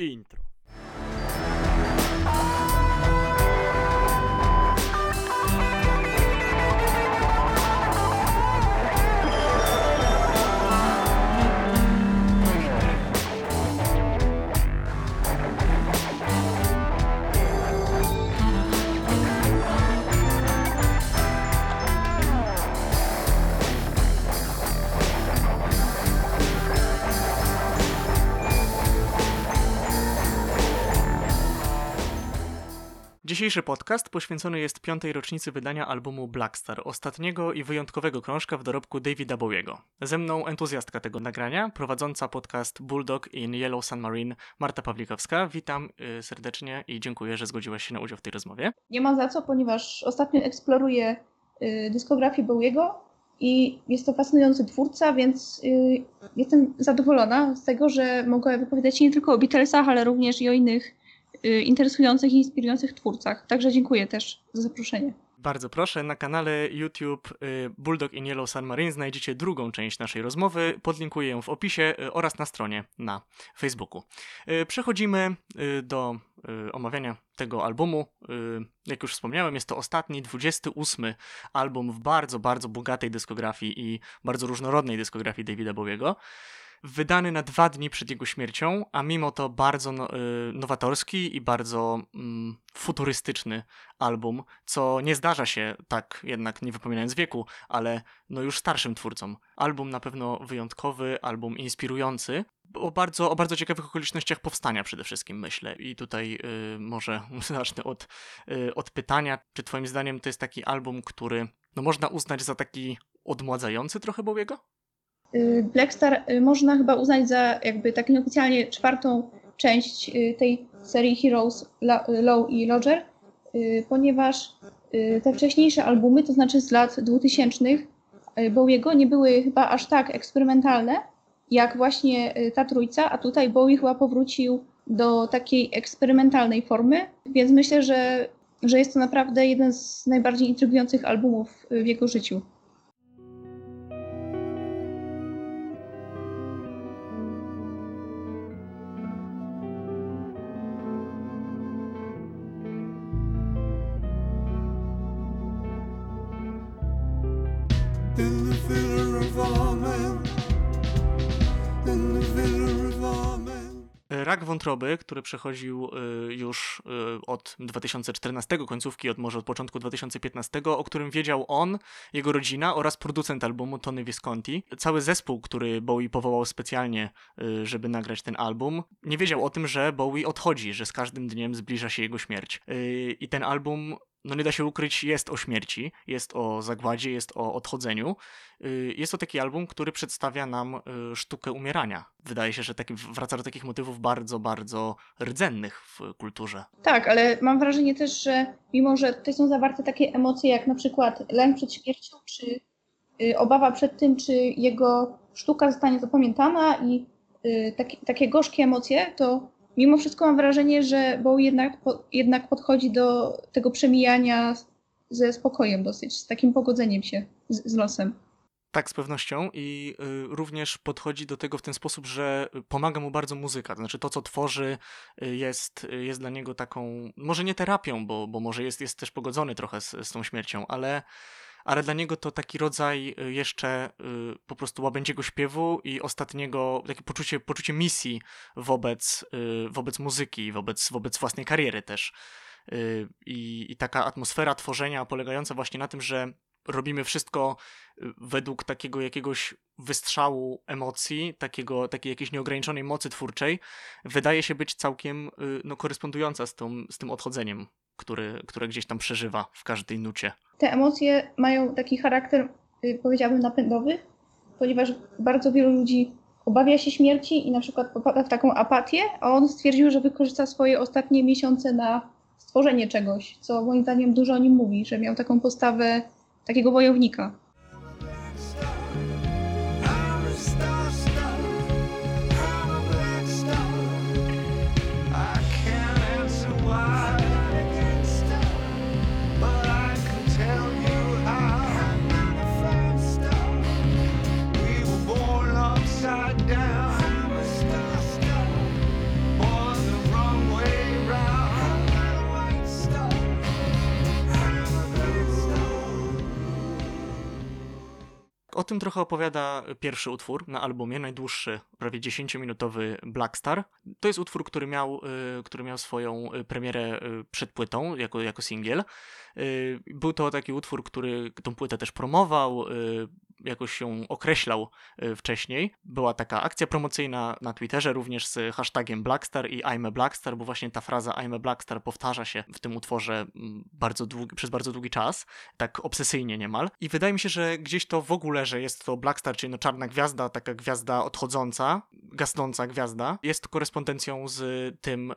Intro. Dzisiejszy podcast poświęcony jest piątej rocznicy wydania albumu Blackstar, ostatniego i wyjątkowego krążka w dorobku Davida Bowiego. Ze mną entuzjastka tego nagrania, prowadząca podcast Bulldog in Yellow Submarine, Marta Pawlikowska. Witam y, serdecznie i dziękuję, że zgodziłaś się na udział w tej rozmowie. Nie ma za co, ponieważ ostatnio eksploruję y, dyskografię Bowiego i jest to fascynujący twórca, więc y, jestem zadowolona z tego, że mogę wypowiadać się nie tylko o Beatlesach, ale również i o innych interesujących i inspirujących twórcach. Także dziękuję też za zaproszenie. Bardzo proszę, na kanale YouTube y, Bulldog in Yellow Submarine znajdziecie drugą część naszej rozmowy. Podlinkuję ją w opisie y, oraz na stronie na Facebooku. Y, Przechodzimy y, do y, omawiania tego albumu. Y, Jak już wspomniałem, jest to ostatni, 28 album w bardzo, bardzo bogatej dyskografii i bardzo różnorodnej dyskografii Davida Bowiego. Wydany na dwa dni przed jego śmiercią, a mimo to bardzo no, y, nowatorski i bardzo mm, futurystyczny album, co nie zdarza się tak jednak nie wypominając wieku, ale no już starszym twórcom. Album na pewno wyjątkowy, album inspirujący, o bardzo, o bardzo ciekawych okolicznościach powstania przede wszystkim myślę. I tutaj y, może zacznę od, y, od pytania, czy twoim zdaniem to jest taki album, który no, można uznać za taki odmładzający trochę Bowiego? Y, Blackstar y, można chyba uznać za jakby tak nieoficjalnie czwartą część y, tej serii Heroes Low i Roger, ponieważ te wcześniejsze albumy, to znaczy z lat 2000 y, Bowiego nie były chyba aż tak eksperymentalne, jak właśnie ta trójca, a tutaj Bowie chyba powrócił do takiej eksperymentalnej formy, więc myślę, że, że jest to naprawdę jeden z najbardziej intrygujących albumów w jego życiu. Wątroby, który przechodził y, już y, od 2014, końcówki, od może od początku 2015, o którym wiedział on, jego rodzina oraz producent albumu Tony Visconti. Cały zespół, który Bowie powołał specjalnie, y, żeby nagrać ten album, nie wiedział o tym, że Bowie odchodzi, że z każdym dniem zbliża się jego śmierć. I ten album no nie da się ukryć, jest o śmierci, jest o zagładzie, jest o odchodzeniu. Y, Jest to taki album, który przedstawia nam y, sztukę umierania. Wydaje się, że taki, wraca do takich motywów bardzo, bardzo rdzennych w kulturze. Tak, ale mam wrażenie też, że mimo, że tutaj są zawarte takie emocje jak na przykład lęk przed śmiercią, czy y, obawa przed tym, czy jego sztuka zostanie zapamiętana i y, taki, takie gorzkie emocje, to mimo wszystko mam wrażenie, że Bowie jednak, po, jednak podchodzi do tego przemijania ze spokojem dosyć, z takim pogodzeniem się z, z losem. Tak, z pewnością i y, również podchodzi do tego w ten sposób, że pomaga mu bardzo muzyka. To znaczy to, co tworzy y, jest, y, jest dla niego taką, może nie terapią, bo, bo może jest, jest też pogodzony trochę z, z tą śmiercią, ale, ale dla niego to taki rodzaj y, jeszcze y, po prostu łabędziego śpiewu i ostatniego, takie poczucie, poczucie misji wobec, y, wobec muzyki, wobec, wobec własnej kariery też. I, I taka atmosfera tworzenia polegająca właśnie na tym, że robimy wszystko według takiego jakiegoś wystrzału emocji, takiego, takiej jakiejś nieograniczonej mocy twórczej, wydaje się być całkiem no, korespondująca z, tą, z tym odchodzeniem, który, które gdzieś tam przeżywa w każdej nucie. Te emocje mają taki charakter, y, powiedziałabym, napędowy, ponieważ bardzo wielu ludzi obawia się śmierci i na przykład popada w taką apatię, a on stwierdził, że wykorzysta swoje ostatnie miesiące na stworzenie czegoś, co moim zdaniem dużo o nim mówi, że miał taką postawę takiego wojownika. Tym trochę opowiada pierwszy utwór na albumie, najdłuższy, prawie 10-minutowy Black Star. To jest utwór, który miał, y, który miał swoją y, premierę y, przed płytą, jako, jako singiel. Był to taki utwór, który tą płytę też promował, jakoś się określał y, wcześniej. Była taka akcja promocyjna na Twitterze również z hashtagiem Blackstar i I'm a Blackstar, bo właśnie ta fraza I'm a Blackstar powtarza się w tym utworze mm, bardzo długi, przez bardzo długi czas, tak obsesyjnie niemal. I wydaje mi się, że gdzieś to w ogóle, że jest to Blackstar, czyli no czarna gwiazda, taka gwiazda odchodząca, gasnąca gwiazda, jest korespondencją z tym, y,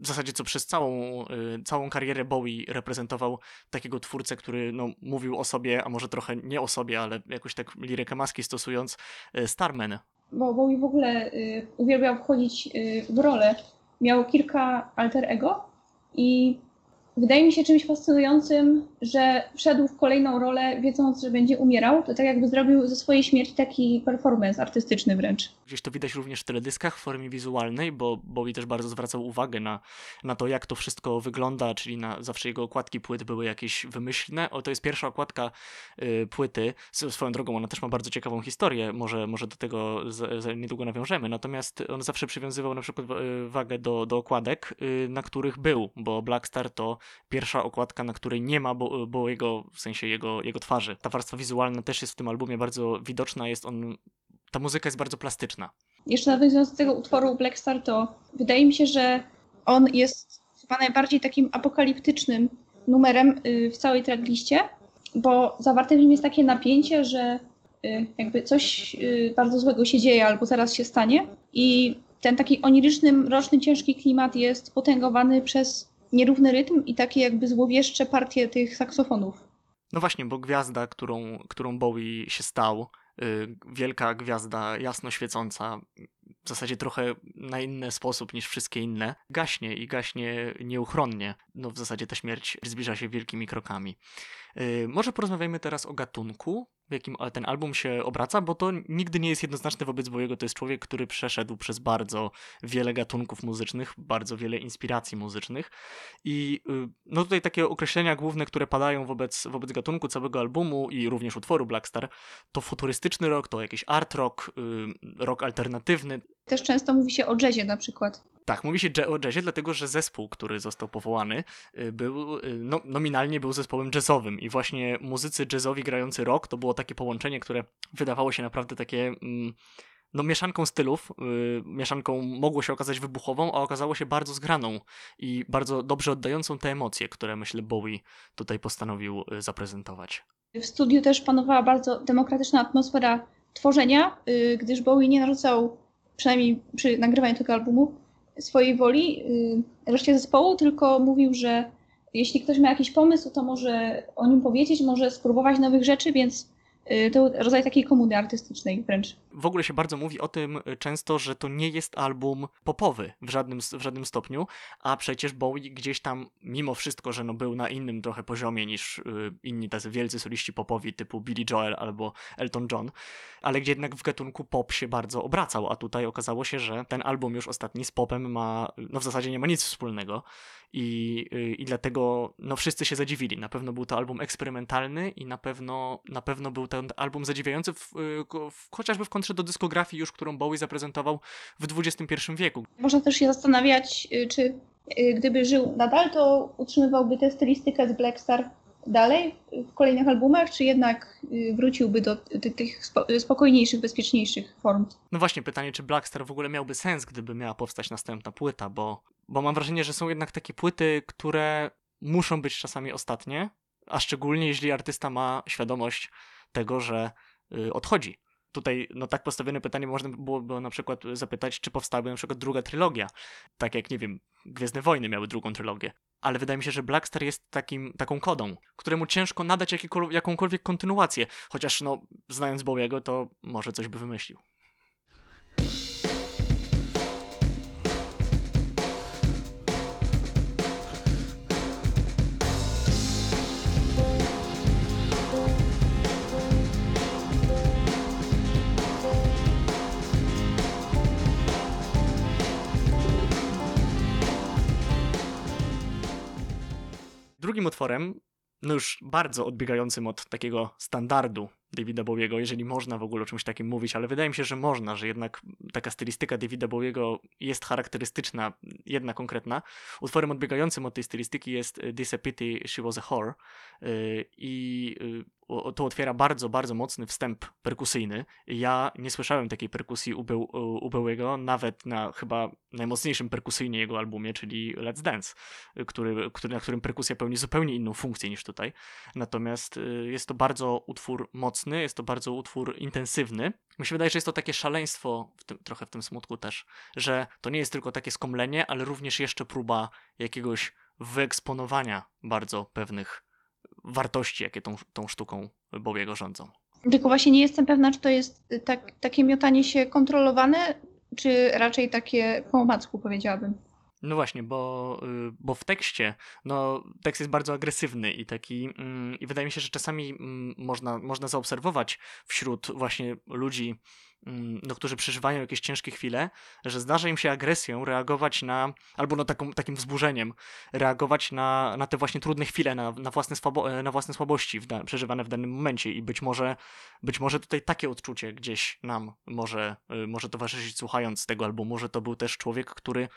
w zasadzie co przez całą, y, całą karierę Bowie reprezentował takiego twórcę, który no, mówił o sobie, a może trochę nie o sobie, ale jakoś tak lirykę maski stosując, y, Starman. Bo Bowie w ogóle y, uwielbiał wchodzić y, w rolę. Miał kilka alter ego i wydaje mi się czymś fascynującym, że wszedł w kolejną rolę, wiedząc, że będzie umierał. To tak jakby zrobił ze swojej śmierci taki performance artystyczny wręcz. Gdzieś to widać również w teledyskach w formie wizualnej, bo Bowie też bardzo zwracał uwagę na, na to, jak to wszystko wygląda, czyli na zawsze jego okładki płyt były jakieś wymyślne. O, to jest pierwsza okładka y, płyty. Swoją drogą, ona też ma bardzo ciekawą historię, może, może do tego za, za niedługo nawiążemy. Natomiast on zawsze przywiązywał na przykład y, wagę do, do okładek, y, na których był, bo Black Star to pierwsza okładka, na której nie ma bo, bo jego, w sensie jego, jego twarzy. Ta warstwa wizualna też jest w tym albumie bardzo widoczna, jest on, ta muzyka jest bardzo plastyczna. Jeszcze nawiązując do tego utworu Black Star, to wydaje mi się, że on jest chyba najbardziej takim apokaliptycznym numerem y, w całej trackliście, bo zawarte w nim jest takie napięcie, że y, jakby coś y, bardzo złego się dzieje albo zaraz się stanie i ten taki oniryczny, mroczny, ciężki klimat jest potęgowany przez nierówny rytm i takie jakby złowieszcze partie tych saksofonów. No właśnie, bo gwiazda, którą, którą Bowie się stał, y, wielka gwiazda jasno świecąca, w zasadzie trochę na inny sposób niż wszystkie inne, gaśnie i gaśnie nieuchronnie. No w zasadzie ta śmierć zbliża się wielkimi krokami. Y, może porozmawiajmy teraz o gatunku, w jakim ten album się obraca, bo to nigdy nie jest jednoznaczne wobec Bowiego. To jest człowiek, który przeszedł przez bardzo wiele gatunków muzycznych, bardzo wiele inspiracji muzycznych. I y, no tutaj takie określenia główne, które padają wobec, wobec gatunku całego albumu i również utworu Blackstar, to futurystyczny rock, to jakiś art rock, y, rock alternatywny. Też często mówi się o jazzie na przykład. Tak, mówi się o jazzie, dlatego że zespół, który został powołany, y, był, y, no, nominalnie był zespołem jazzowym i właśnie muzycy jazzowi grający rock to było takie połączenie, które wydawało się naprawdę takie... Mm, no, mieszanką stylów, y, mieszanką mogło się okazać wybuchową, a okazało się bardzo zgraną i bardzo dobrze oddającą te emocje, które myślę Bowie tutaj postanowił zaprezentować. W studiu też panowała bardzo demokratyczna atmosfera tworzenia, gdyż Bowie nie narzucał, przynajmniej przy nagrywaniu tego albumu, swojej woli y, reszcie zespołu, tylko mówił, że jeśli ktoś ma jakiś pomysł, to może o nim powiedzieć, może spróbować nowych rzeczy, więc to był rodzaj takiej komuny artystycznej wręcz. w ogóle się bardzo mówi o tym y, często, że to nie jest album popowy w żadnym, w żadnym stopniu, a przecież Bowie gdzieś tam, mimo wszystko, że no był na innym trochę poziomie niż y, inni tacy wielcy soliści popowi typu Billy Joel albo Elton John, ale gdzie jednak w gatunku pop się bardzo obracał, a tutaj okazało się, że ten album już ostatni z popem ma, no w zasadzie nie ma nic wspólnego i, y, i dlatego no wszyscy się zadziwili. Na pewno był to album eksperymentalny i na pewno, na pewno był ten album zadziwiający w, y, w, chociażby w kontrze do dyskografii już, którą Bowie zaprezentował w XXI wieku. Można też się zastanawiać, y, czy y, gdyby żył nadal, to utrzymywałby tę stylistykę z Black Star dalej w kolejnych albumach, czy jednak wróciłby do ty- tych spo- spokojniejszych, bezpieczniejszych form. No właśnie, pytanie, czy Blackstar w ogóle miałby sens, gdyby miała powstać następna płyta, bo, bo mam wrażenie, że są jednak takie płyty, które muszą być czasami ostatnie, a szczególnie jeśli artysta ma świadomość tego, że y, odchodzi. Tutaj, no tak postawione pytanie można by byłoby na przykład zapytać, czy powstałaby na przykład druga trylogia. Tak jak, nie wiem, Gwiezdne Wojny miały drugą trylogię. Ale wydaje mi się, że Blackstar jest takim, taką kodą, któremu ciężko nadać jakąkolwiek kontynuację. Chociaż, no, znając Bowiego, to może coś by wymyślił. Drugim utworem no już bardzo odbiegającym od takiego standardu Davida Bowiego, jeżeli można w ogóle o czymś takim mówić, ale wydaje mi się, że można, że jednak taka stylistyka Davida Bowiego jest charakterystyczna, jedna konkretna. Utworem odbiegającym od tej stylistyki jest This a Pity She Was a Whore y, i y, to otwiera bardzo, bardzo mocny wstęp perkusyjny. Ja nie słyszałem takiej perkusji u, nawet na chyba najmocniejszym perkusyjnie jego albumie, czyli Let's Dance, który, który, na którym perkusja pełni zupełnie inną funkcję niż tutaj. Natomiast y, jest to bardzo utwór mocny, jest to bardzo utwór intensywny. Mi się wydaje, że jest to takie szaleństwo, w tym, trochę w tym smutku też, że to nie jest tylko takie skomlenie, ale również jeszcze próba jakiegoś wyeksponowania bardzo pewnych wartości, jakie tą, tą sztuką Bowiego rządzą. Tylko właśnie nie jestem pewna, czy to jest y, tak, takie miotanie się kontrolowane, czy raczej takie po omacku, powiedziałabym. No właśnie, bo, y, bo w tekście, no tekst jest bardzo agresywny i taki, mm, i wydaje mi się, że czasami mm, można, można zaobserwować wśród właśnie ludzi, mm, no, którzy przeżywają jakieś ciężkie chwile, że zdarza im się agresją reagować na, albo no taką, takim wzburzeniem, reagować na, na te właśnie trudne chwile, na, na, własne, swabo, e, na własne słabości w da, przeżywane w danym momencie. I być może, być może tutaj takie odczucie gdzieś nam może, y, może towarzyszyć słuchając tego albumu, że to był też człowiek, który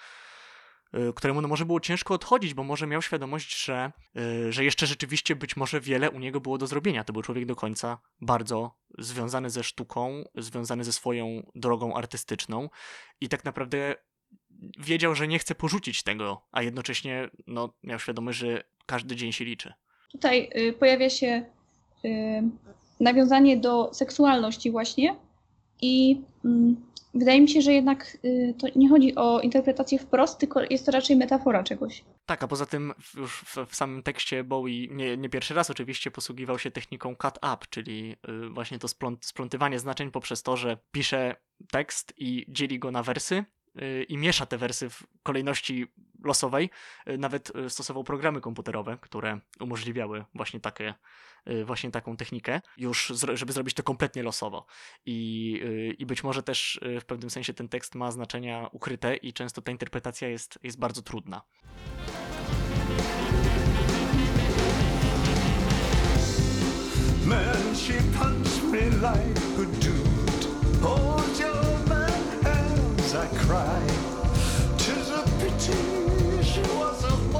któremu no może było ciężko odchodzić, bo może miał świadomość, że, y, że jeszcze rzeczywiście być może wiele u niego było do zrobienia. To był człowiek do końca bardzo związany ze sztuką, związany ze swoją drogą artystyczną i tak naprawdę wiedział, że nie chce porzucić tego, a jednocześnie no, miał świadomość, że każdy dzień się liczy. Tutaj y, pojawia się y, nawiązanie do seksualności właśnie i mm, wydaje mi się, że jednak y, to nie chodzi o interpretację wprost, tylko jest to raczej metafora czegoś. Tak, a poza tym już w, samym tekście Bowie nie, nie pierwszy raz oczywiście posługiwał się techniką cut up, czyli y, właśnie to spląt, splątywanie znaczeń poprzez to, że pisze tekst i dzieli go na wersy i miesza te wersy w kolejności losowej. Y, Nawet y, stosował programy komputerowe, które umożliwiały właśnie takie y, właśnie taką technikę, już żeby zrobić to kompletnie losowo. I, y, I być może też y, w pewnym sensie ten tekst ma znaczenia ukryte i często ta interpretacja jest, jest bardzo trudna. Man, she punched me like a dude. I cried. Tis a pity she was a.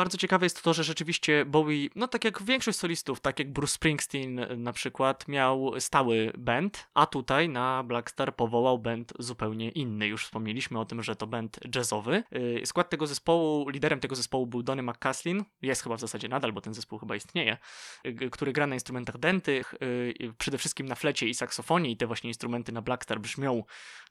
Bardzo ciekawe jest to, że rzeczywiście Bowie, no tak jak większość solistów, tak jak Bruce Springsteen na przykład, miał stały band, a tutaj na Blackstar powołał band zupełnie inny. Już wspomnieliśmy o tym, że to band jazzowy. Y, Skład tego zespołu, liderem tego zespołu był Donny McCaslin, jest chyba w zasadzie nadal, bo ten zespół chyba istnieje, y, który gra na instrumentach dętych, y, przede wszystkim na flecie i saksofonie i te właśnie instrumenty na Blackstar brzmią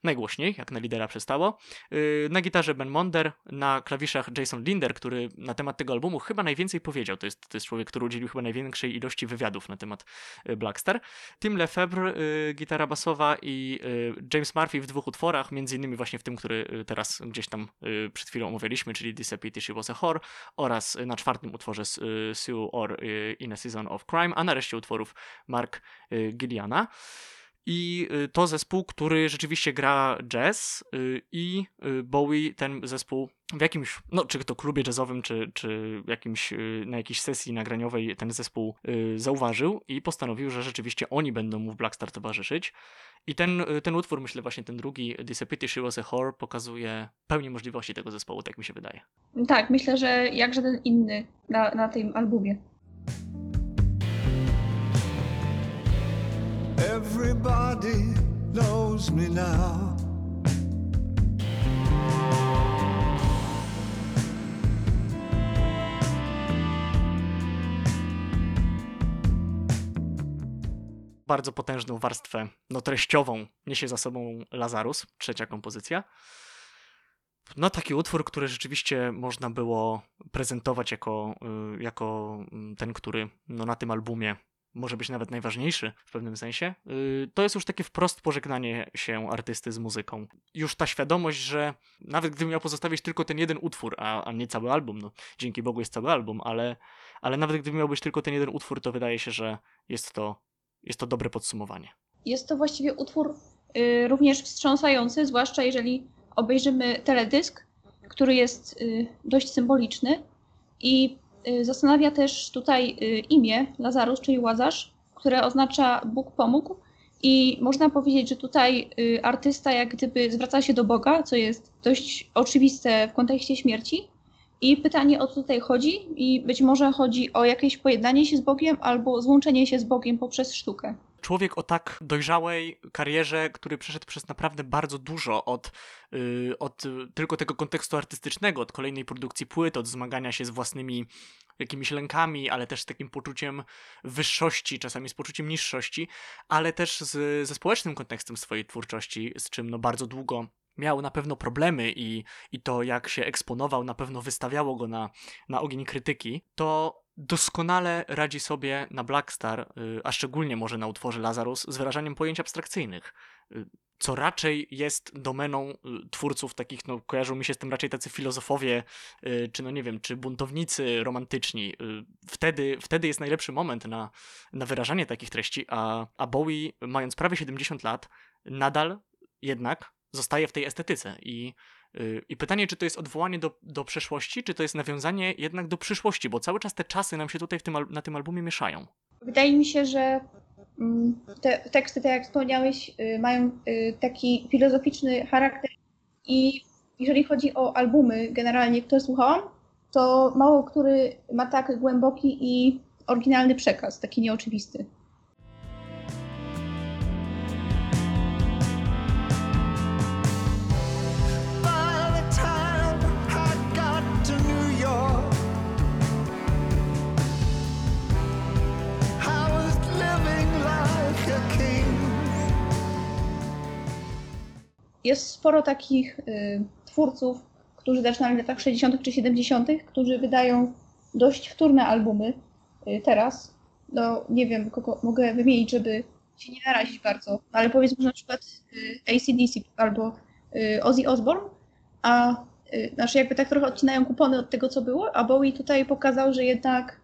najgłośniej, jak na lidera przystało. Y, Na gitarze Ben Monder, na klawiszach Jason Linder, który na temat tego albumu chyba najwięcej powiedział. To jest, to jest człowiek, który udzielił chyba największej ilości wywiadów na temat y, Blackstar. Tim Lefebvre, y, gitara basowa i y, James Murphy w dwóch utworach, między innymi właśnie w tym, który teraz gdzieś tam przed chwilą omawialiśmy, czyli Pity She Was a Whore oraz na czwartym utworze Sue or In a Season of Crime, a nareszcie utworów Mark Gilliana. I y, to zespół, który rzeczywiście gra jazz y, i y, Bowie ten zespół w jakimś, no czy to klubie jazzowym, czy, czy jakimś, na jakiejś sesji nagraniowej ten zespół zauważył i postanowił, że rzeczywiście oni będą mu w Blackstar towarzyszyć. I ten, ten utwór, myślę właśnie ten drugi, Pity She Was a Whore, pokazuje pełni możliwości tego zespołu, tak mi się wydaje. Tak, myślę, że jak żaden inny na, na tym albumie. Everybody knows me now. Bardzo potężną warstwę, no treściową, niesie za sobą Lazarus, trzecia kompozycja. No taki utwór, który rzeczywiście można było prezentować jako, y, jako mm, ten, który no, na tym albumie może być nawet najważniejszy w pewnym sensie. Y, To jest już takie wprost pożegnanie się artysty z muzyką. Już ta świadomość, że nawet gdybym miał pozostawić tylko ten jeden utwór, a, a nie cały album, no dzięki Bogu jest cały album, ale, ale nawet gdyby miał być tylko ten jeden utwór, to wydaje się, że jest to, jest to dobre podsumowanie. Jest to właściwie utwór y, również wstrząsający, zwłaszcza jeżeli obejrzymy teledysk, który jest y, dość symboliczny i zastanawia też tutaj y, imię Lazarus, czyli Łazarz, które oznacza Bóg pomógł. I można powiedzieć, że tutaj y, artysta jak gdyby zwraca się do Boga, co jest dość oczywiste w kontekście śmierci. I pytanie o co tutaj chodzi, i być może chodzi o jakieś pojednanie się z Bogiem albo złączenie się z Bogiem poprzez sztukę. Człowiek o tak dojrzałej karierze, który przeszedł przez naprawdę bardzo dużo od, yy, od y, tylko tego kontekstu artystycznego, od kolejnej produkcji płyt, od zmagania się z własnymi jakimiś lękami, ale też z takim poczuciem wyższości, czasami z poczuciem niższości, ale też z, ze społecznym kontekstem swojej twórczości, z czym no bardzo długo miał na pewno problemy i, i to jak się eksponował na pewno wystawiało go na, na ogień krytyki, to doskonale radzi sobie na Blackstar, y, a szczególnie może na utworze Lazarus, z wyrażaniem pojęć abstrakcyjnych. Y, co raczej jest domeną y, twórców takich, no kojarzą mi się z tym raczej tacy filozofowie, czy no nie wiem, czy buntownicy romantyczni. Wtedy, wtedy jest najlepszy moment na, na wyrażanie takich treści, a, a Bowie, mając prawie 70 lat, nadal jednak zostaje w tej estetyce i i pytanie, czy to jest odwołanie do, do przeszłości, czy to jest nawiązanie jednak do przyszłości, bo cały czas te czasy nam się tutaj tym, na tym albumie mieszają. Wydaje mi się, że mm, te teksty, tak jak wspomniałeś, y, mają y, taki filozoficzny charakter i jeżeli chodzi o albumy generalnie, które słuchałam, to mało który ma tak głęboki i oryginalny przekaz, taki nieoczywisty. Jest sporo takich y, twórców, którzy zaczynali w latach 60. czy 70., którzy wydają dość wtórne albumy y, teraz. No, nie wiem, kogo mogę wymienić, żeby się nie narazić bardzo, ale powiedzmy na przykład y, ACDC albo Ozzy Osbourne, a znaczy jakby tak trochę odcinają kupony od tego, co było, a Bowie tutaj pokazał, że jednak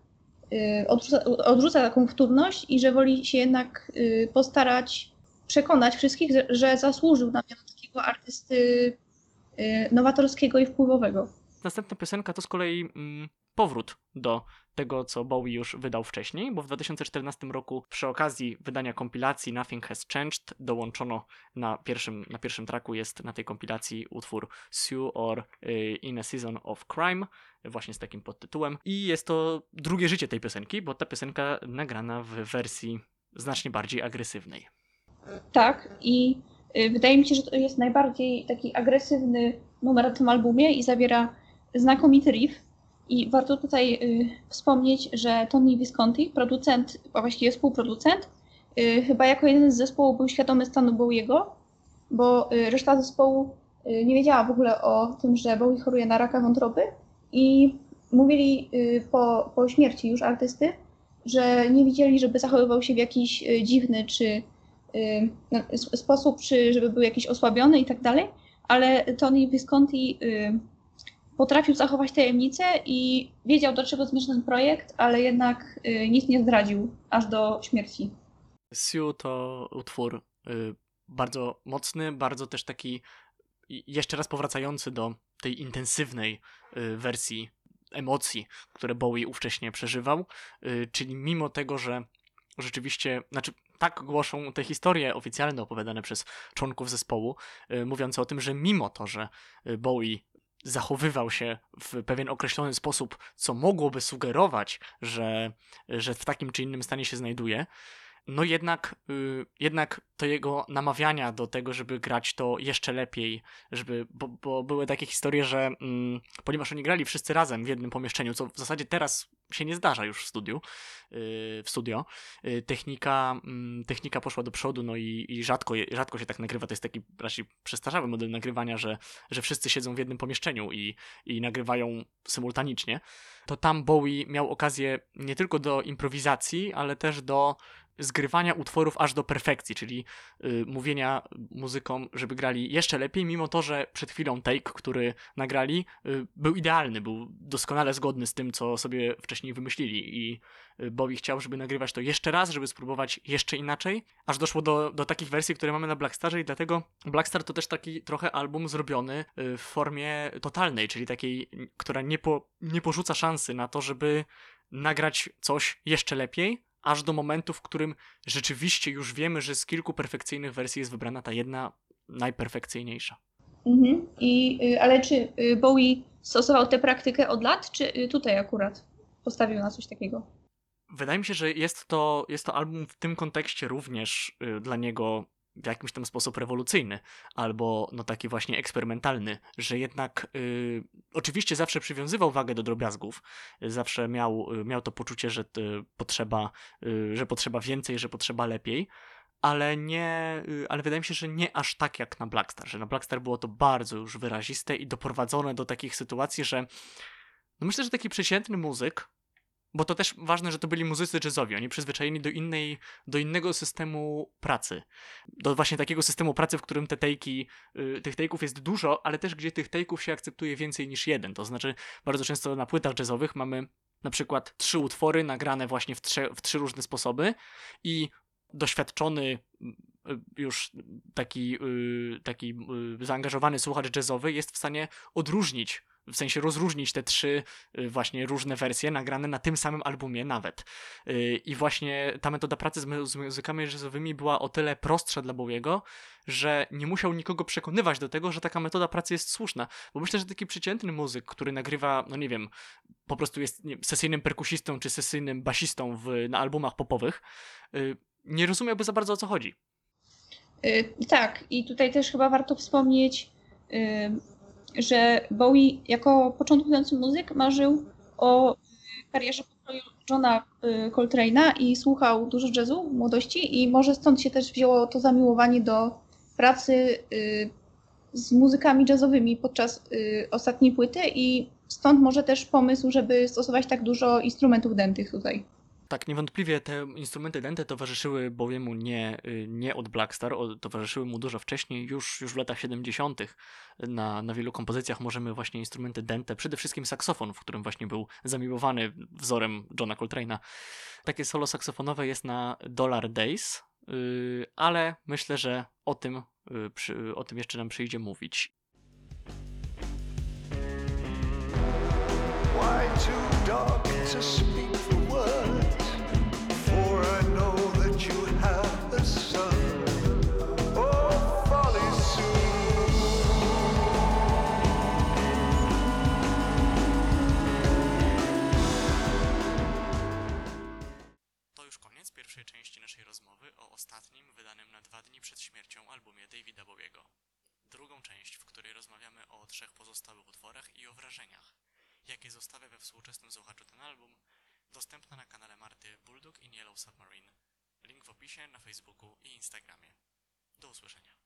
odrzuca, odrzuca taką wtórność i że woli się jednak postarać przekonać wszystkich, że, zasłużył na miano takiego artysty y, nowatorskiego i wpływowego. Następna piosenka to z kolei mm, powrót do tego, co Bowie już wydał wcześniej, bo w 2014 roku przy okazji wydania kompilacji Nothing Has Changed dołączono na pierwszym, na pierwszym tracku jest na tej kompilacji utwór Sue or y, In a Season of Crime, właśnie z takim podtytułem. I jest to drugie życie tej piosenki, bo ta piosenka nagrana w wersji znacznie bardziej agresywnej. Tak, i wydaje mi się, że to jest najbardziej taki agresywny numer na tym albumie i zawiera znakomity riff. I warto tutaj y, wspomnieć, że Tony Visconti, producent, a właściwie współproducent, y, chyba jako jeden z zespołu był świadomy stanu Bowiego, bo y, reszta zespołu y, nie wiedziała w ogóle o tym, że Bowie choruje na raka wątroby i mówili y, po, po śmierci już artysty, że nie widzieli, żeby zachowywał się w jakiś y, dziwny czy y, sposób, żeby był jakiś osłabiony i tak dalej, ale Tony Visconti y, potrafił zachować tajemnicę i wiedział, do czego zmierza ten projekt, ale jednak y, nic nie zdradził aż do śmierci. Sue to utwór y, bardzo mocny, bardzo też taki jeszcze raz powracający do tej intensywnej wersji emocji, które Bowie ówcześnie przeżywał, czyli mimo tego, że rzeczywiście, znaczy tak głoszą te historie oficjalne opowiadane przez członków zespołu, y, mówiące o tym, że mimo to, że y, Bowie zachowywał się w pewien określony sposób, co mogłoby sugerować, że, że w takim czy innym stanie się znajduje, no jednak, y, jednak to jego namawiania do tego, żeby grać to jeszcze lepiej, żeby, bo, bo były takie historie, że mm, ponieważ oni grali wszyscy razem w jednym pomieszczeniu, co w zasadzie teraz się nie zdarza już w studiu, y, w studio, y, technika, mm, technika poszła do przodu, no i, i rzadko, rzadko się tak nagrywa, to jest taki raczej przestarzały model nagrywania, że, że wszyscy siedzą w jednym pomieszczeniu i, i nagrywają symultanicznie, to tam Bowie miał okazję nie tylko do improwizacji, ale też do zgrywania utworów aż do perfekcji, czyli y, mówienia muzykom, żeby grali jeszcze lepiej, mimo to, że przed chwilą take, który nagrali, y, był idealny, był doskonale zgodny z tym, co sobie wcześniej wymyślili i y, chciał, żeby nagrywać to jeszcze raz, żeby spróbować jeszcze inaczej, aż doszło do, do takich wersji, które mamy na Blackstarze i dlatego Blackstar to też taki trochę album zrobiony y, w formie totalnej, czyli takiej, która nie, po, nie porzuca szansy na to, żeby nagrać coś jeszcze lepiej, aż do momentu, w którym rzeczywiście już wiemy, że z kilku perfekcyjnych wersji jest wybrana ta jedna najperfekcyjniejsza. Mhm. I, y, ale czy y, Bowie stosował tę praktykę od lat, czy y, tutaj akurat postawił na coś takiego? Wydaje mi się, że jest to, jest to album w tym kontekście również dla niego w jakimś tam sposób rewolucyjny, albo no taki właśnie eksperymentalny, że jednak y, oczywiście zawsze przywiązywał wagę do drobiazgów, zawsze miał, y, miał to poczucie, że y, potrzeba, y, że potrzeba więcej, że potrzeba lepiej, ale nie, y, ale wydaje mi się, że nie aż tak jak na Blackstar, że na Blackstar było to bardzo już wyraziste i doprowadzone do takich sytuacji, że no myślę, że taki przeciętny muzyk, bo to też ważne, że to byli muzycy jazzowi, oni przyzwyczajeni do innej, do innego systemu pracy. Do właśnie takiego systemu pracy, w którym te tejki, y, tych tejków jest dużo, ale też gdzie tych tejków się akceptuje więcej niż jeden. To znaczy, bardzo często na płytach jazzowych mamy na przykład trzy utwory nagrane właśnie w, trze, w trzy różne sposoby i doświadczony y, już taki, y, taki y, zaangażowany słuchacz jazzowy jest w stanie odróżnić, w sensie rozróżnić te trzy y, właśnie różne wersje nagrane na tym samym albumie nawet. Y, I właśnie ta metoda pracy z, mu- z muzykami jazzowymi była o tyle prostsza dla Bowiego, że nie musiał nikogo przekonywać do tego, że taka metoda pracy jest słuszna. Bo myślę, że taki przeciętny muzyk, który nagrywa, no nie wiem, po prostu jest sesyjnym perkusistą czy sesyjnym basistą w, na albumach popowych, y, nie rozumiałby za bardzo o co chodzi. Y, Tak, i tutaj też chyba warto wspomnieć, y, że Bowie jako początkujący muzyk marzył o karierze Johna y, Coltrane'a i słuchał dużo jazzu w młodości i może stąd się też wzięło to zamiłowanie do pracy y, z muzykami jazzowymi podczas y, ostatniej płyty i stąd może też pomysł, żeby stosować tak dużo instrumentów dętych tutaj. Tak, niewątpliwie te instrumenty dęte towarzyszyły Bowiemu nie, y, nie od Blackstar, towarzyszyły mu dużo wcześniej, już, już w latach 70. Na, na wielu kompozycjach możemy właśnie instrumenty dęte, przede wszystkim saksofon, w którym właśnie był zamiłowany wzorem Johna Coltrane'a. Takie solo saksofonowe jest na Dollar Days, y, ale myślę, że o tym, y, przy, o tym jeszcze nam przyjdzie mówić. Why too dark to speak the words? Śmiercią albumie Davida Bowiego. Drugą część, w której rozmawiamy o trzech pozostałych utworach i o wrażeniach, jakie zostawia we współczesnym słuchaczu ten album, dostępna na kanale Marty Bulldog in Yellow Submarine. Link w opisie na Facebooku i Instagramie. Do usłyszenia.